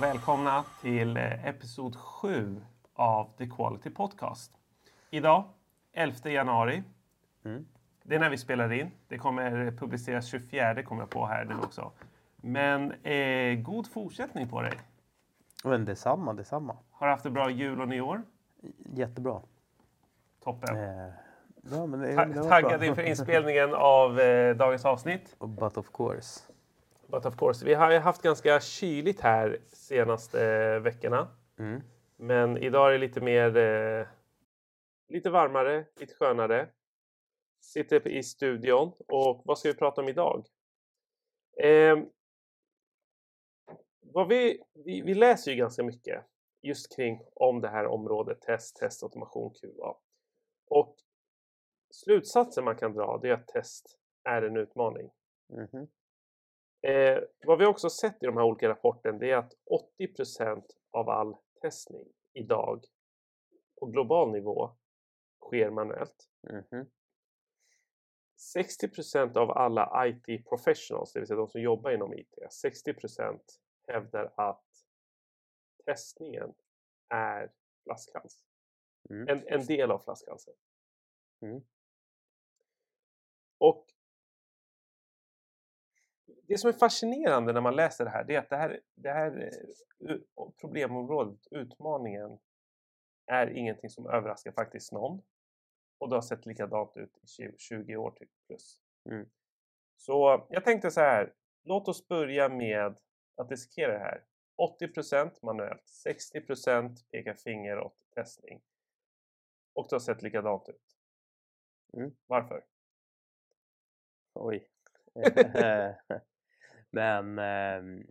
och välkomna till eh, episod 7 av The Quality Podcast. Idag, 11 januari. Mm. Det är när vi spelar in. Det kommer publiceras 24 kommer jag på här nu också. Men eh, god fortsättning på dig. Men detsamma, detsamma. Har du haft ett bra jul och nyår? Jättebra. Toppen. Eh, ja, men det, Ta- det taggad inför inspelningen av eh, dagens avsnitt. But of course. But of course, vi har ju haft ganska kyligt här senaste eh, veckorna. Mm. Men idag är det lite mer... Eh, lite varmare, lite skönare. Sitter i studion. Och vad ska vi prata om idag? Eh, vad vi, vi, vi läser ju ganska mycket just kring om det här området test, testautomation, QA. Och slutsatsen man kan dra det är att test är en utmaning. Mhm. Eh, vad vi också sett i de här olika rapporterna det är att 80% av all testning idag på global nivå sker manuellt. Mhm. 60% av alla IT professionals, det vill säga de som jobbar inom IT, 60% hävdar att testningen är flaskhals. Mm. En, en del av flaskhalsen. Mm. Och det som är fascinerande när man läser det här, det är att det här, det här eh, problemområdet, utmaningen, är ingenting som överraskar faktiskt någon. Och det har sett likadant ut i 20, 20 år typ plus. Mm. Så jag tänkte så här, låt oss börja med att dissekera det här. 80% manuellt, 60% pekar finger åt testning. Och det har sett likadant ut. Mm. Varför? Oj. Men ehm,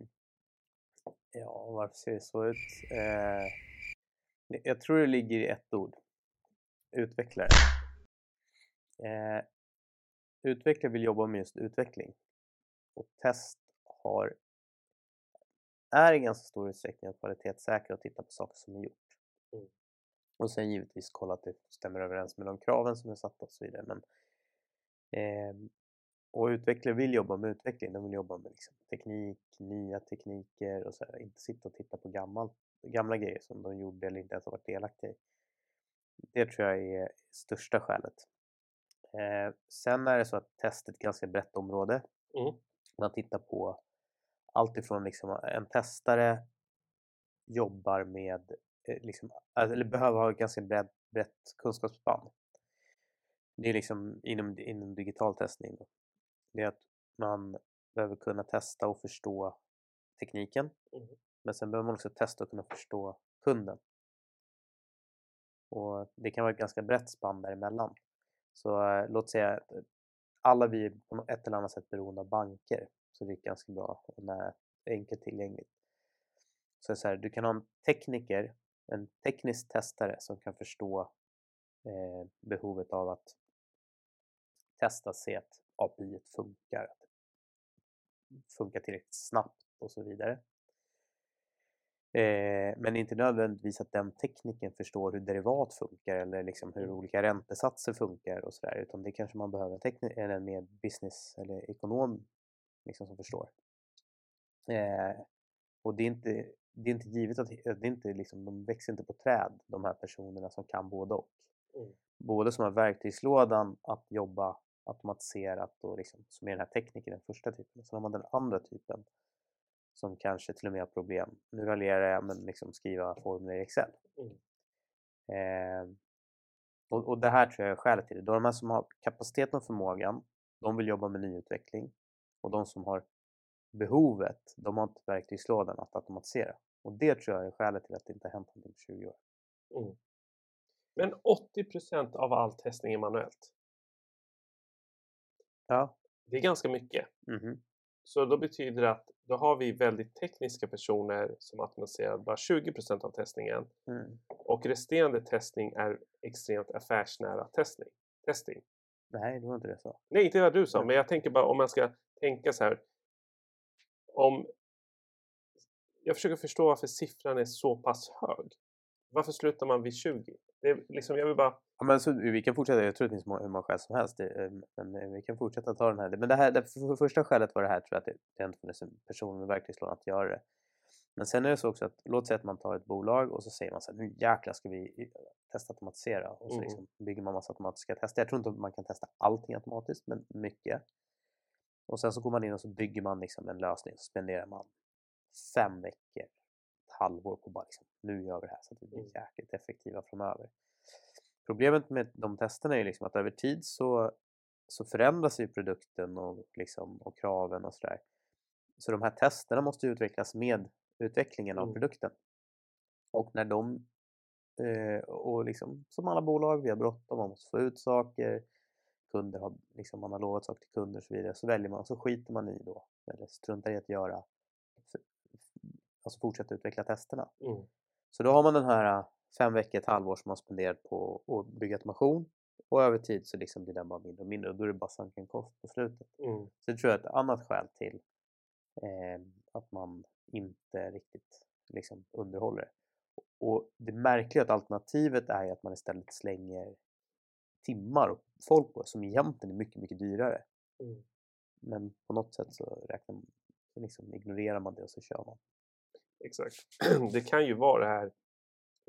ja, varför ser det så ut? Eh, jag tror det ligger i ett ord. Utvecklare. Eh, utvecklare vill jobba med just utveckling. Och test har är i ganska stor utsträckning att kvalitetssäkra och titta på saker som är gjort. Mm. Och sen givetvis kolla att det stämmer överens med de kraven som är satta och så vidare. Men, ehm, och utvecklare vill jobba med utveckling, de vill jobba med liksom teknik, nya tekniker och så här, inte sitta och titta på gammalt, gamla grejer som de gjorde eller inte ens har varit delaktiga i. Det tror jag är största skälet. Eh, sen är det så att test är ett ganska brett område. Mm. Man tittar på allt ifrån liksom en testare jobbar med, eh, liksom, eller behöver ha ett ganska brett, brett kunskapsspann. Det är liksom inom, inom digital testning. Det är att man behöver kunna testa och förstå tekniken. Mm. Men sen behöver man också testa och kunna förstå kunden. Och det kan vara ett ganska brett spann däremellan. Så eh, låt säga att eh, alla vi är på ett eller annat sätt beroende av banker. Så det är ganska bra och när enkelt tillgängligt. Så, så här, du kan ha en tekniker, en teknisk testare som kan förstå eh, behovet av att testa, se att API funkar, att det funkar tillräckligt snabbt och så vidare. Eh, men inte nödvändigtvis att den tekniken förstår hur derivat funkar eller liksom hur olika räntesatser funkar och sådär utan det kanske man behöver en, eller en mer business eller ekonom liksom, som förstår. Eh, och det är inte, det är inte givet att det är inte liksom, de växer inte på träd de här personerna som kan både och. Mm. Både som har verktygslådan att jobba automatiserat och liksom, som är den här tekniken, den första typen. Sen har man den andra typen som kanske till och med har problem. Nu raljerar jag men liksom skriva formler i Excel. Mm. Eh, och, och det här tror jag är skälet till det. De här som har kapaciteten och förmågan, de vill jobba med nyutveckling. Och de som har behovet, de har inte verktygslådan att automatisera. Och det tror jag är skälet till att det inte har hänt någonting på 20 år. Mm. Men 80% av all testning är manuellt. Ja. Det är ganska mycket. Mhm. Så då betyder det att då har vi väldigt tekniska personer som automatiserar bara 20% av testningen Mm. och resterande testning är extremt affärsnära testning. testing. Nej, det var inte det jag sa. Nej, inte vad du sa, Nej. men jag tänker bara om man ska tänka så här. Om jag försöker förstå varför siffran är så pass hög. Varför slutar man vid 20? Det är liksom, jag vill bara... Ja, men så, vi kan fortsätta, jag tror det finns hur många skäl som helst. Det, eh, men eh, vi kan fortsätta ta den här. Men det här, det för, för första skälet var det här tror jag att det, inte funnits en person med verktygslådan att göra det. Men sen är det så också att låt säga att man tar ett bolag och så säger man så här, nu jäklar ska vi testa automatisera och så Mm. liksom bygger man massa automatiska tester. Jag tror inte man kan testa allting automatiskt men mycket. Och sen så går man in och så bygger man liksom en lösning så spenderar man fem veckor, ett halvår på bara liksom, nu gör vi det här så att vi blir Mm. jäkligt effektiva framöver. Problemet med de testerna är liksom att över tid så, så förändras ju produkten och, liksom, och kraven och sådär. Så de här testerna måste utvecklas med utvecklingen av Mm. produkten. Och när de, eh, och liksom som alla bolag, vi har bråttom, man måste få ut saker, kunder har, liksom, man har lovat saker till kunder och så vidare, så väljer man, så skiter man i då, eller struntar i att göra, alltså fortsätta utveckla testerna. Mm. Så då har man den här fem veckor, ett halvår som man spenderat på att bygga automation och över tid så liksom blir den bara mindre och mindre och då är det bara sunken cost på slutet. Mm. Så det tror jag är ett annat skäl till eh, att man inte riktigt liksom underhåller det. Och det märkliga är att alternativet är att man istället slänger timmar och folk på som egentligen är mycket, mycket dyrare. Mm. Men på något sätt så räknar man, liksom ignorerar man det och så kör man. Exakt. Det kan ju vara det här,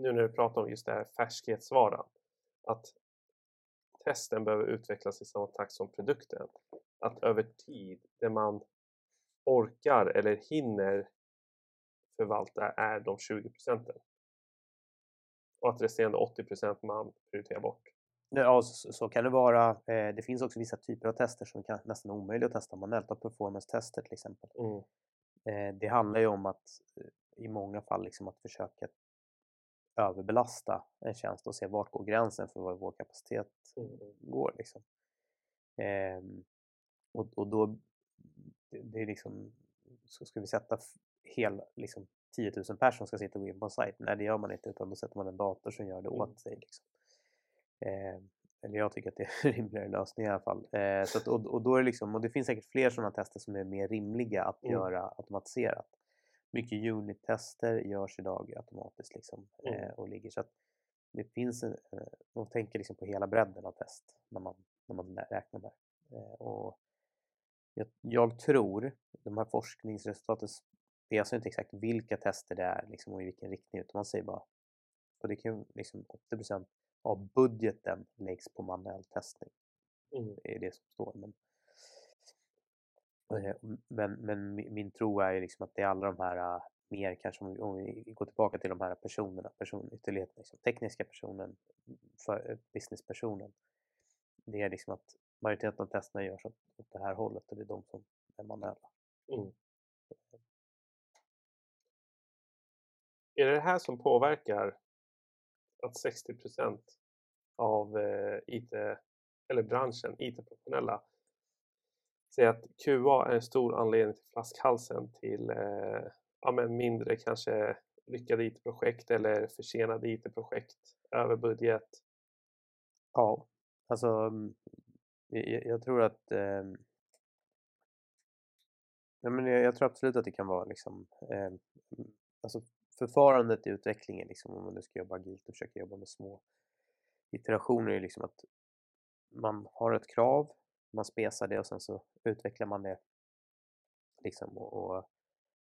nu när du pratar om just det här färskhetsvaran, att testen behöver utvecklas i samma takt som produkten. Att över tid, det man orkar eller hinner förvalta är de 20 procenten. Och att resterande 80 procent man prioriterar bort. Ja, så, så kan det vara. Eh, det finns också vissa typer av tester som kan nästan omöjliga att testa manuellt. Performance-tester till exempel. Mm. Eh, det handlar ju om att eh, i många fall liksom att försöka överbelasta en tjänst och se vart går gränsen för vad vår kapacitet Mm. går. Liksom. Ehm, och, och då det, är liksom, så ska vi sätta hel, liksom, 10 000 personer ska sitta och gå in på en sajt. Nej, det gör man inte utan då sätter man en dator som gör det Mm. åt sig. Liksom. Ehm, eller jag tycker att det är en rimligare lösning i alla fall. Eh, så att, och, och, då är det liksom, och det finns säkert fler sådana tester som är mer rimliga att Mm. göra automatiserat. Mycket unit-tester görs idag automatiskt liksom, Mm. eh, och ligger. Så att det finns en, eh, man tänker liksom på hela bredden av test när man, när man räknar där. Eh, och jag, jag tror, de här forskningsresultaten speglar inte exakt vilka tester det är liksom, och i vilken riktning utan man säger bara, och det kan liksom 80% av budgeten läggs på manuell testning. Mm. Det är det som står. Men, Eh, men, men min tro är ju liksom att det är alla de här äh, mer kanske om vi, om vi går tillbaka till de här personerna, person, ytterligheten, liksom, tekniska personen, för, äh, businesspersonen. Det är liksom att majoriteten av testerna görs åt, åt det här hållet och det är de som är manuella. Mm. Är det det här som påverkar att 60% av äh, eh, IT eller branschen, IT-professionella säga att QA är en stor anledning till flaskhalsen till eh, ja, men mindre kanske lyckade IT-projekt eller försenade IT-projekt över budget. Ja, alltså mm, jag, jag tror att eh, ja, men jag, jag tror absolut att det kan vara liksom eh, alltså förfarandet i utvecklingen liksom om man nu ska jobba agilt och försöka jobba med små iterationer är liksom att man har ett krav, man spesar det och sen så utvecklar man det liksom och, och,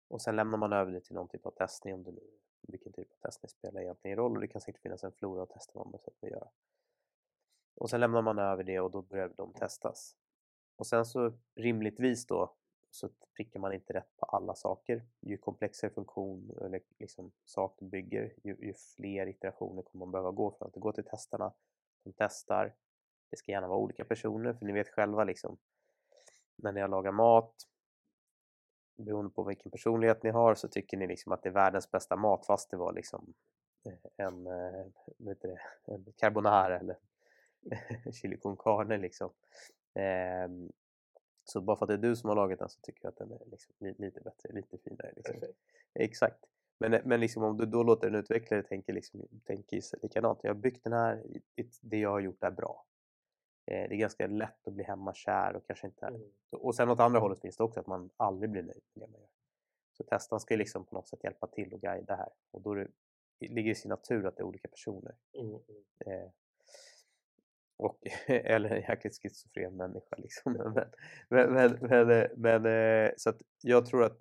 och sen lämnar man över det till någon typ av testning om det nu vilken typ av testning spelar egentligen roll och det kan säkert finnas en flora av tester man behöver göra. Och sen lämnar man över det och då börjar de testas. Och sen så rimligtvis då så prickar man inte rätt på alla saker. Ju komplexare funktion eller liksom sak du bygger, ju, ju fler iterationer kommer man behöva gå för att gå till testarna. De testar. Det ska gärna vara olika personer för ni vet själva liksom när ni har lagat mat beroende på vilken personlighet ni har så tycker ni liksom att det är världens bästa mat fast det var liksom eh, en, eh, vet det, en carbonara eller chili con carne liksom. Ehm, så bara för att det är du som har lagat den så tycker jag att den är liksom li- lite bättre, lite finare. Liksom. Exakt. Men, men liksom om du då låter en utvecklare tänka, liksom, tänka likadant. Jag har byggt den här, det jag har gjort är bra. Eh, det är ganska lätt att bli hemmakär och kanske inte... Mm. Och sen åt andra hållet finns det också att man aldrig blir nöjd med det man gör. Så testaren ska ju liksom på något sätt hjälpa till och guida här. Och då det, det ligger i sin natur att det är olika personer. Mm. mm. Eh, och, eller en jäkligt schizofren människa liksom. Men, men, men, men, eh, men, eh, så att jag tror att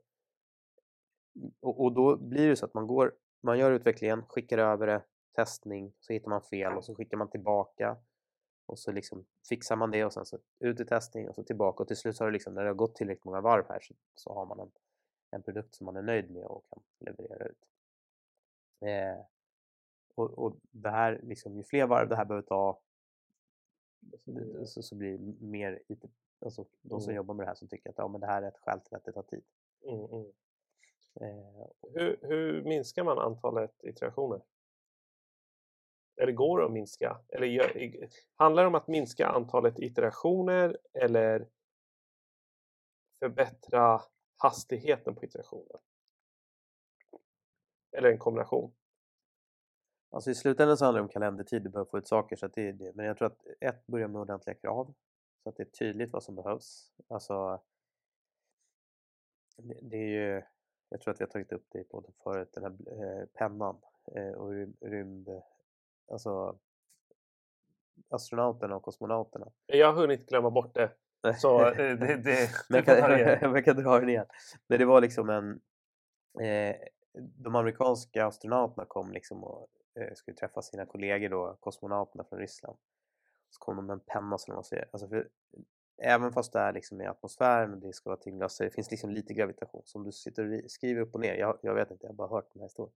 och, och då blir det så att man går, man gör utvecklingen, skickar över det, testning, så hittar man fel och så skickar man tillbaka och så liksom fixar man det och sen så ut i testning och så tillbaka och till slut så har det liksom, när det har gått tillräckligt många varv här så, så har man en, en produkt som man är nöjd med och kan leverera ut. Eh, och, och det här, liksom, ju fler varv det här behöver ta så, så blir det mer IT, alltså de som Mm. jobbar med det här som tycker att ja, men det här är ett skäl till att det tar tid. Mm, mm. Eh, Hur, hur minskar man antalet iterationer? Eller går det att minska? Eller gör, handlar det om att minska antalet iterationer eller förbättra hastigheten på iterationen? Eller en kombination? Alltså i slutändan så handlar det om kalendertid, du behöver få ut saker så att det är det. Men jag tror att ett, börja med ordentliga krav så att det är tydligt vad som behövs. Alltså det, det är ju, jag tror att vi har tagit upp det i podden förut, den här eh, pennan eh, och rym, rymd, alltså astronauterna och kosmonauterna. Jag har hunnit glömma bort det. Så eh, det, det, det, Men jag det kan, jag kan dra den igen. Men det var liksom en... Eh, de amerikanska astronauterna kom liksom och eh, skulle träffa sina kollegor då, kosmonauterna från Ryssland. Så kom de med en penna som de ser. Alltså för, även fast det är liksom i atmosfären och det ska vara tyngdlöst så det finns liksom lite gravitation. Så om du sitter och ri- skriver upp och ner, jag, jag vet inte, jag har bara hört den här historien.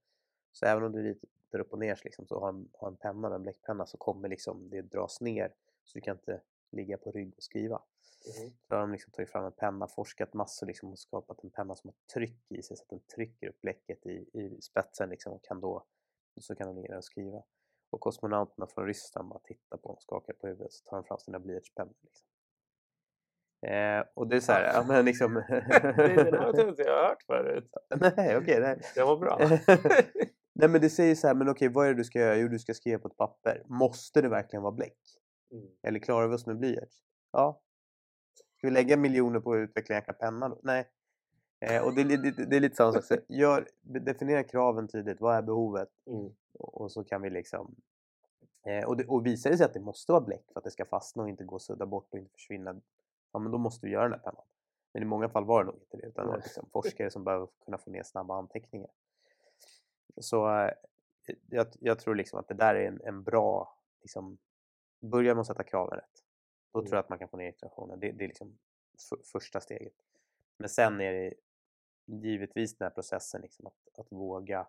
Så även om du ritar upp och ner så, liksom, så har en, har en penna, en bläckpenna, så kommer liksom det dras ner. Så du kan inte ligga på rygg och skriva. Mhm. Då har de liksom tagit fram en penna, forskat massor liksom och skapat en penna som har tryck i sig så att den trycker upp bläcket i, i spetsen liksom och kan då, så kan de ligga och skriva. Och kosmonauterna från Ryssland bara tittar på dem, skakar på huvudet så tar de fram sina blyertspennor. Liksom. Eh, och det är så här, ja men liksom... det, den här jag inte jag har hört förut. nej, okej. nej. Det var bra. nej men det säger så här, men okej vad är det du ska göra? Jo du ska skriva på ett papper. Måste det verkligen vara bläck? Mm. Eller klarar vi oss med blyerts? Ja. Ska vi lägga miljoner på att utveckla en penna då? Nej. Eh, och det, det, det är lite samma sak. Så Gör, definiera kraven tydligt. Vad är behovet? Mm. Och, och så kan vi liksom... Eh, och, det, och visar det sig att det måste vara bläck för att det ska fastna och inte gå att sudda bort och inte försvinna. Ja men då måste vi göra den här pennan. Men i många fall var det nog inte det. Utan det var liksom forskare som behöver kunna få ner snabba anteckningar. Så eh, jag, jag tror liksom att det där är en, en bra... Liksom, börja med att sätta kraven rätt. Då Mm. tror jag att man kan få ner iterationen. Det, det är liksom första steget. Men sen är det givetvis den här processen liksom att, att våga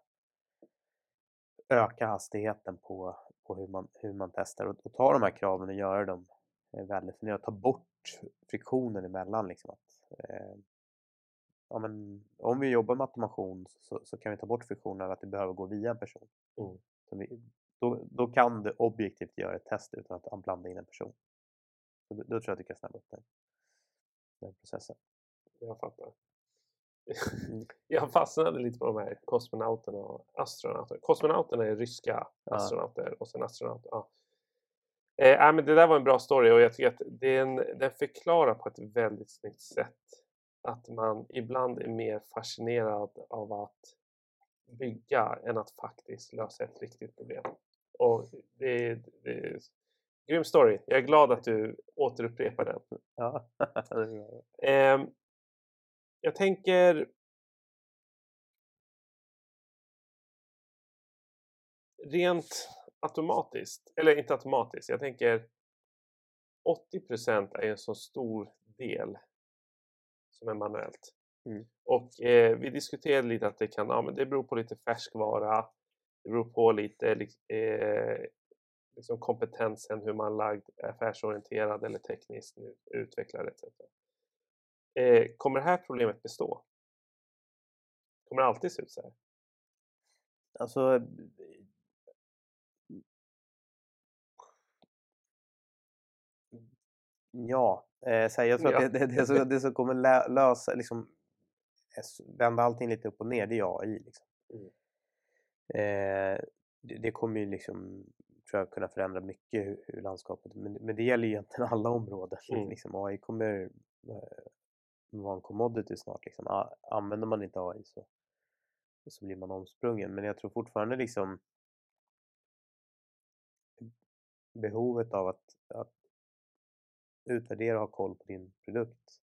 öka hastigheten på, på hur, man, hur man testar och, och ta de här kraven och göra dem eh, väldefinierade. Ta bort friktionen emellan. Liksom att, eh, ja, men, om vi jobbar med automation så, så kan vi ta bort friktionen att det behöver gå via en person. Mm. Vi, då, då kan du objektivt göra ett test utan att blanda in en person. Så då, då tror jag att du kan snabba upp den, den processen. Jag fattar. Mm. Jag fastnade lite på de här kosmonauterna och astronauterna. Kosmonauterna är ryska Ja. astronauter och sen astronauter. Ja. Eh, men det där var en bra story och jag tycker att den, den förklarar på ett väldigt snyggt sätt att man ibland är mer fascinerad av att bygga än att faktiskt lösa ett riktigt problem. Och det, är- det är grym story. Jag är glad att du återupprepar den. Ja. Ehm, jag tänker... Rent automatiskt, eller inte automatiskt, jag tänker 80% är en så stor del som är manuellt. Mm. Och eh, vi diskuterade lite att det kan, ja men det beror på lite färskvara, det beror på lite li- eh, liksom kompetensen, hur man lagd, affärsorienterad eller tekniskt utvecklad etc. Eh, kommer det här problemet bestå? Kommer det alltid se ut så här? Alltså... Ja, eh, så här, jag tror Ja. att det, det, det, som, det som kommer lä- lösa, liksom, eh, vända allting lite upp och ner, det är AI. Liksom. Mm. Eh, det, det kommer ju liksom, tror jag, kunna förändra mycket hur, hur landskapet, men, men det gäller ju egentligen alla områden. Mm. Liksom. AI kommer eh, vara en commodity snart. Liksom. A- Använder man inte AI så, så blir man omsprungen. Men jag tror fortfarande liksom behovet av att, att utvärdera och ha koll på din produkt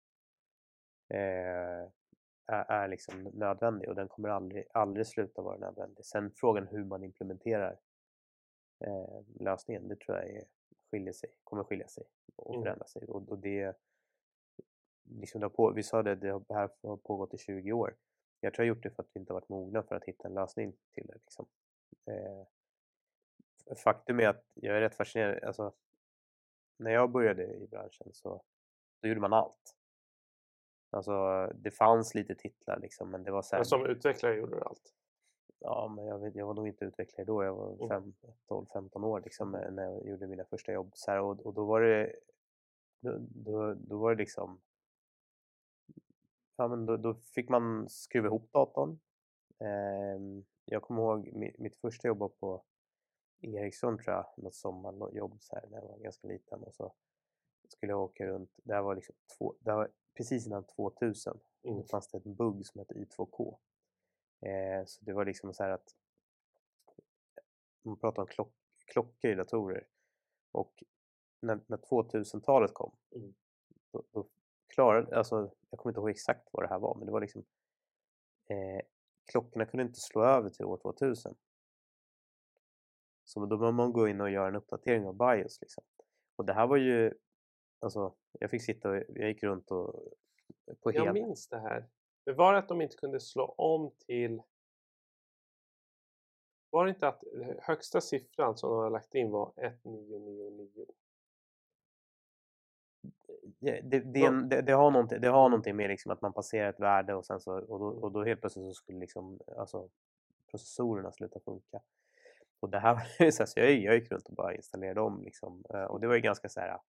eh, är, är liksom nödvändig och den kommer aldrig, aldrig sluta vara nödvändig. Sen frågan hur man implementerar eh, lösningen, det tror jag är, skiljer sig, kommer skilja sig och Mm. förändra sig. Och, och det, liksom det på, vi sa det, det här har pågått i 20 år. Jag tror jag har gjort det för att vi inte har varit mogna för att hitta en lösning till det. Liksom. Eh, faktum är att jag är rätt fascinerad. Alltså, när jag började i branschen så då gjorde man allt. Alltså, det fanns lite titlar liksom, men det var här, Men som utvecklare gjorde du allt. Ja, men jag, vet, jag var nog inte utvecklare då. Jag var Mm. fem, 12-15 år liksom, eh, när jag gjorde mina första jobb. Så här, och, och då var det då, då, då var det liksom ja, men då, då fick man skruva ihop datorn. Ehm, jag kommer ihåg mitt, mitt första jobb var på Ericsson tror jag, något sommarjobb så här, när jag var ganska liten och så skulle jag åka runt. Det här var, liksom två, det var precis innan 2000. Mm. Då fanns det ett bugg som hette I2K. Eh, så det var liksom så här att man pratar om klock, klockor i datorer och när, när 2000-talet kom Mm. då, då klarade, alltså jag kommer inte ihåg exakt vad det här var men det var liksom eh, klockorna kunde inte slå över till år 2000. Så då behöver man gå in och göra en uppdatering av BIOS liksom. Och det här var ju, alltså jag fick sitta och jag gick runt och på Jag hela, minns det här. Men var det att de inte kunde slå om till... Var det inte att eh, högsta siffran som de har lagt in var 1999? det, det, det, det, det, har någonting, det har någonting med liksom att man passerar ett värde och sen så och då, och då helt plötsligt så skulle liksom alltså processorerna sluta funka. Och det här så, här, så jag, jag gick runt och bara installerade om liksom. eh, Och det var ju ganska så här,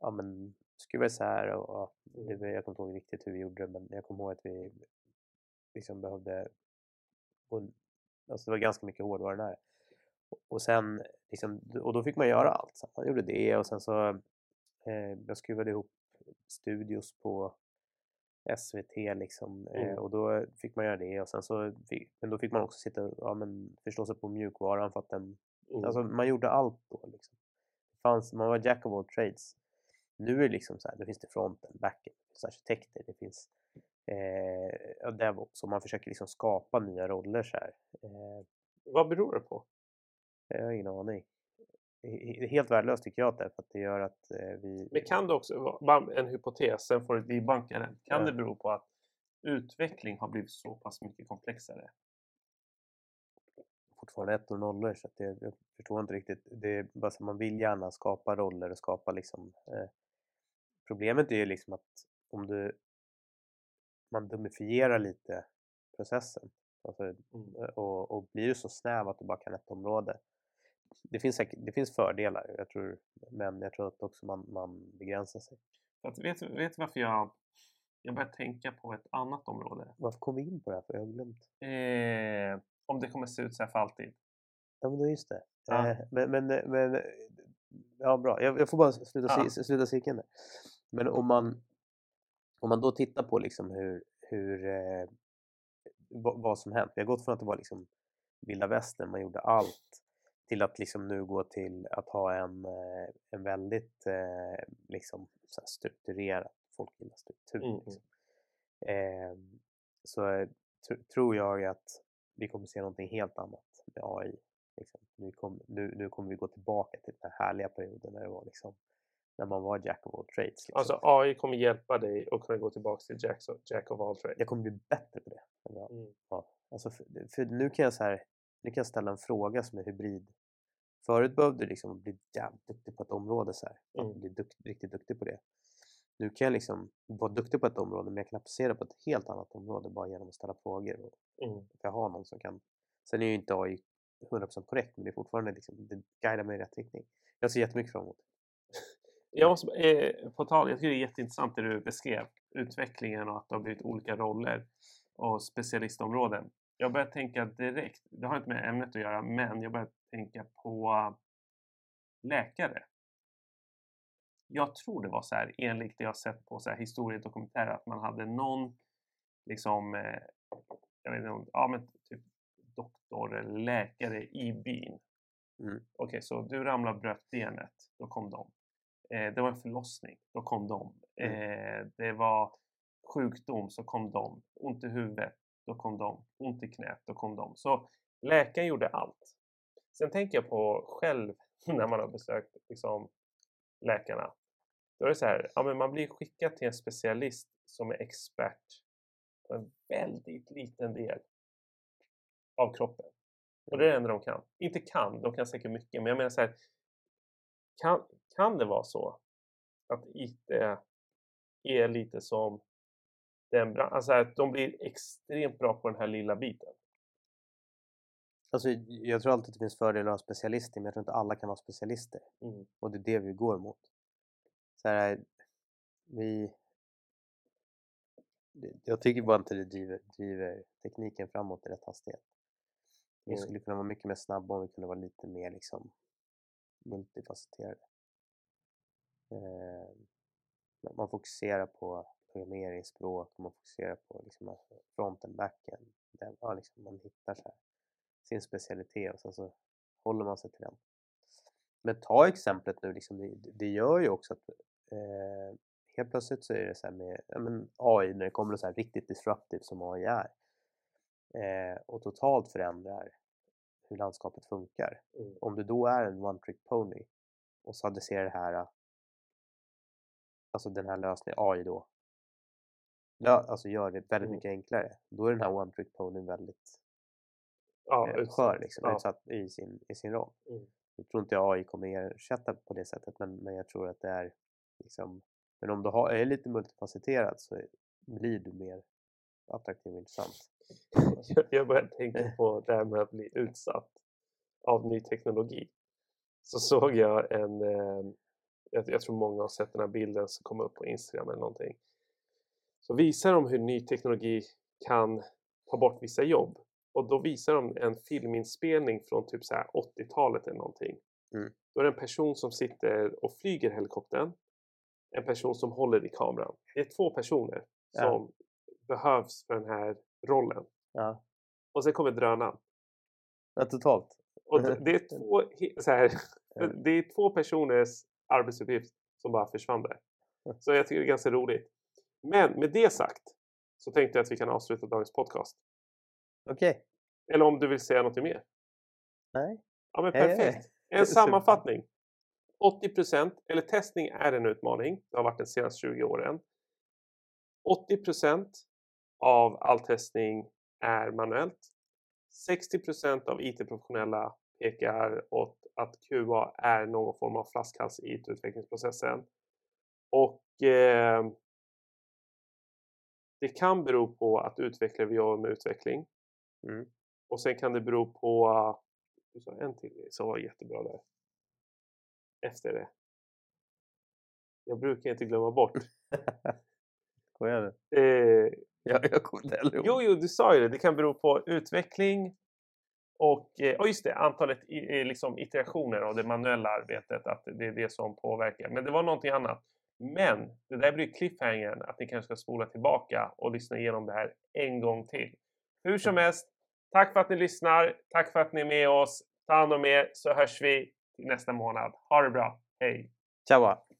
ja men skruva isär och, och det, var- jag kommer inte ihåg riktigt hur vi gjorde det men jag kommer ihåg att vi liksom behövde och, alltså det var ganska mycket hårdvara där. Och sen liksom, och då fick man göra allt. Så man gjorde det och sen så eh, jag skruvade ihop studios på SVT liksom eh, Mm. och då fick man göra det och sen så fick, men då fick man också sitta ja, men, förstå sig på mjukvaran för att den, Mm. alltså man gjorde allt då liksom. Det fanns, man var jack of all trades. Nu är det liksom så här, då finns det fronten, backen, det finns arkitekter, det finns eh, DevOps och man försöker liksom skapa nya roller så här. Eh, Vad beror det på? jag har ingen aning. Det är helt värdelöst tycker jag därför att det gör att eh, vi... Men kan det också vara en hypotes, sen får du debunka den. Kan Ja. det bero på att utveckling har blivit så pass mycket komplexare? fortfarande ettor och nollor så att det, jag förstår inte riktigt. Det är bara så att man vill gärna skapa roller och skapa liksom eh, Problemet är ju liksom att om du man dumifierar lite processen alltså, Mm. eh, och, och blir så snäv att du bara kan ett område det finns, säkert, det finns fördelar jag tror, men jag tror att också man, man begränsar sig. Att, vet, vet varför jag, jag börjar tänka på ett annat område? Varför kom vi in på det här? För jag har glömt. Eh, om det kommer se ut så här för alltid. Ja men just det. Ja. Eh, men, men, men, ja bra, jag, jag får bara sluta, ja. sluta cirkeln där. Men om man, om man då tittar på liksom hur, hur eh, vad, vad som hänt. Vi har gått från att det var liksom vilda västern, man gjorde allt till att liksom nu gå till att ha en, eh, en väldigt eh, liksom så här strukturerad, folk gillar struktur. Mm, Liksom. Eh, så tr- tror jag att vi kommer se någonting helt annat med AI. Liksom. Nu, kom, nu, nu kommer vi gå tillbaka till den här härliga perioden när det var liksom när man var jack of all trades. Liksom. Alltså AI kommer hjälpa dig att kunna gå tillbaka till Jack, jack of all trades. jag kommer bli bättre på det. Mm. Ja. Alltså för, för nu kan jag så här, nu kan ställa en fråga som är hybrid. Förut behövde du liksom bli jävligt duktig på ett område så här. Mm. bli dukt, riktigt duktig på det. Nu kan jag liksom vara duktig på ett område men jag kan applicera på ett helt annat område bara genom att ställa frågor. Och, Mm. jag har någon som kan. Sen är ju inte AI 100% korrekt men det är fortfarande liksom, det guidar mig i rätt riktning. Jag ser jättemycket fram emot. Jag måste, eh, på tal, jag tycker det är jätteintressant det du beskrev. Utvecklingen och att det har blivit olika roller och specialistområden. Jag börjar tänka direkt, det har inte med ämnet att göra, men jag börjar tänka på läkare. Jag tror det var så här, enligt det jag sett på så här historiedokumentärer, att man hade någon liksom, eh, jag vet inte, ja men typ doktor eller läkare i byn. Mm. Okej, så du ramlade och bröt benet, då kom de. Eh, det var en förlossning, då kom de. Mm. Eh, det var sjukdom så kom de. Ont i huvudet, då kom de. Ont i knät, då kom de. Så läkaren gjorde allt. Sen tänker jag på själv när man har besökt liksom, läkarna. Då är det så här, ja, men man blir skickad till en specialist som är expert på en väldigt liten del av kroppen. Och det är det enda de kan. Inte kan, de kan säkert mycket, men jag menar så här, kan, kan det vara så att IT är lite som den branschen, alltså att de blir extremt bra på den här lilla biten? Alltså, jag tror alltid att det finns fördelar att ha specialister, men jag tror inte alla kan vara specialister. Mm. Och det är det vi går mot. Så här, vi... Jag tycker bara inte det driver, driver tekniken framåt i rätt hastighet. Vi Mm. skulle kunna vara mycket mer snabba om vi kunde vara lite mer liksom multifacetterade. Eh, man fokuserar på programmeringsspråk och man fokuserar på liksom fronten, backen. Där, ja, liksom man hittar så här, sin specialitet och sen så håller man sig till den. Men ta exemplet nu, liksom, det, det gör ju också att eh, helt plötsligt så är det så här med ja, men AI, när det kommer så här riktigt disruptive som AI är eh, och totalt förändrar hur landskapet funkar. Mm. Om du då är en one trick pony och så adresserar det här alltså den här lösningen, AI då ja, alltså gör det väldigt Mm. mycket enklare då är den här one trick ponyn väldigt Ja, eh, skör liksom, Ja. utsatt i sin, i sin roll. Mm. Jag tror inte AI kommer ersätta på det sättet men, men jag tror att det är liksom, men om du har, är lite multifacetterad så blir du mer attraktiv och intressant. Jag- Jag började tänka på det här med att bli utsatt av ny teknologi. Så såg jag en, eh, jag, jag tror många har sett den här bilden som kom upp på Instagram eller någonting. Så visar de hur ny teknologi kan ta bort vissa jobb. Och då visar de en filminspelning från typ så här 80-talet eller någonting. Mm. Då är det en person som sitter och flyger helikoptern. En person som håller i kameran. Det är två personer Ja. som behövs för den här rollen. Ja, Och sen kommer drönaren. ja totalt. Och det, det, är två, så här, det är två personers arbetsuppgift som bara försvann där. Så jag tycker det är ganska roligt. Men med det sagt så tänkte jag att vi kan avsluta dagens podcast. Okej, Eller om du vill säga något mer? nej. Ja men perfekt. En sammanfattning. 80% eller testning är en utmaning. Det har varit de senaste 20 åren. 80% av all testning är manuellt. 60% av IT-professionella pekar åt att QA är någon form av flaskhals i IT-utvecklingsprocessen. Och eh, det kan bero på att utvecklare vill jobba med utveckling. Mm. Och sen kan det bero på du sa en till grej som var jättebra där. Efter det. Jag brukar inte glömma bort. Skojar du? Eh, Ja, jag kommer inte heller jo, jo, du sa ju det. Det kan bero på utveckling och eh, ja, just det, antalet liksom iterationer av det manuella arbetet. Att det är det som påverkar. Men det var någonting annat. Men det där blir cliffhangern att ni kanske ska spola tillbaka och lyssna igenom det här en gång till. Hur som helst, tack för att ni lyssnar. Tack för att ni är med oss. Ta hand om er så hörs vi nästa månad. Ha det bra. Hej! Ciao!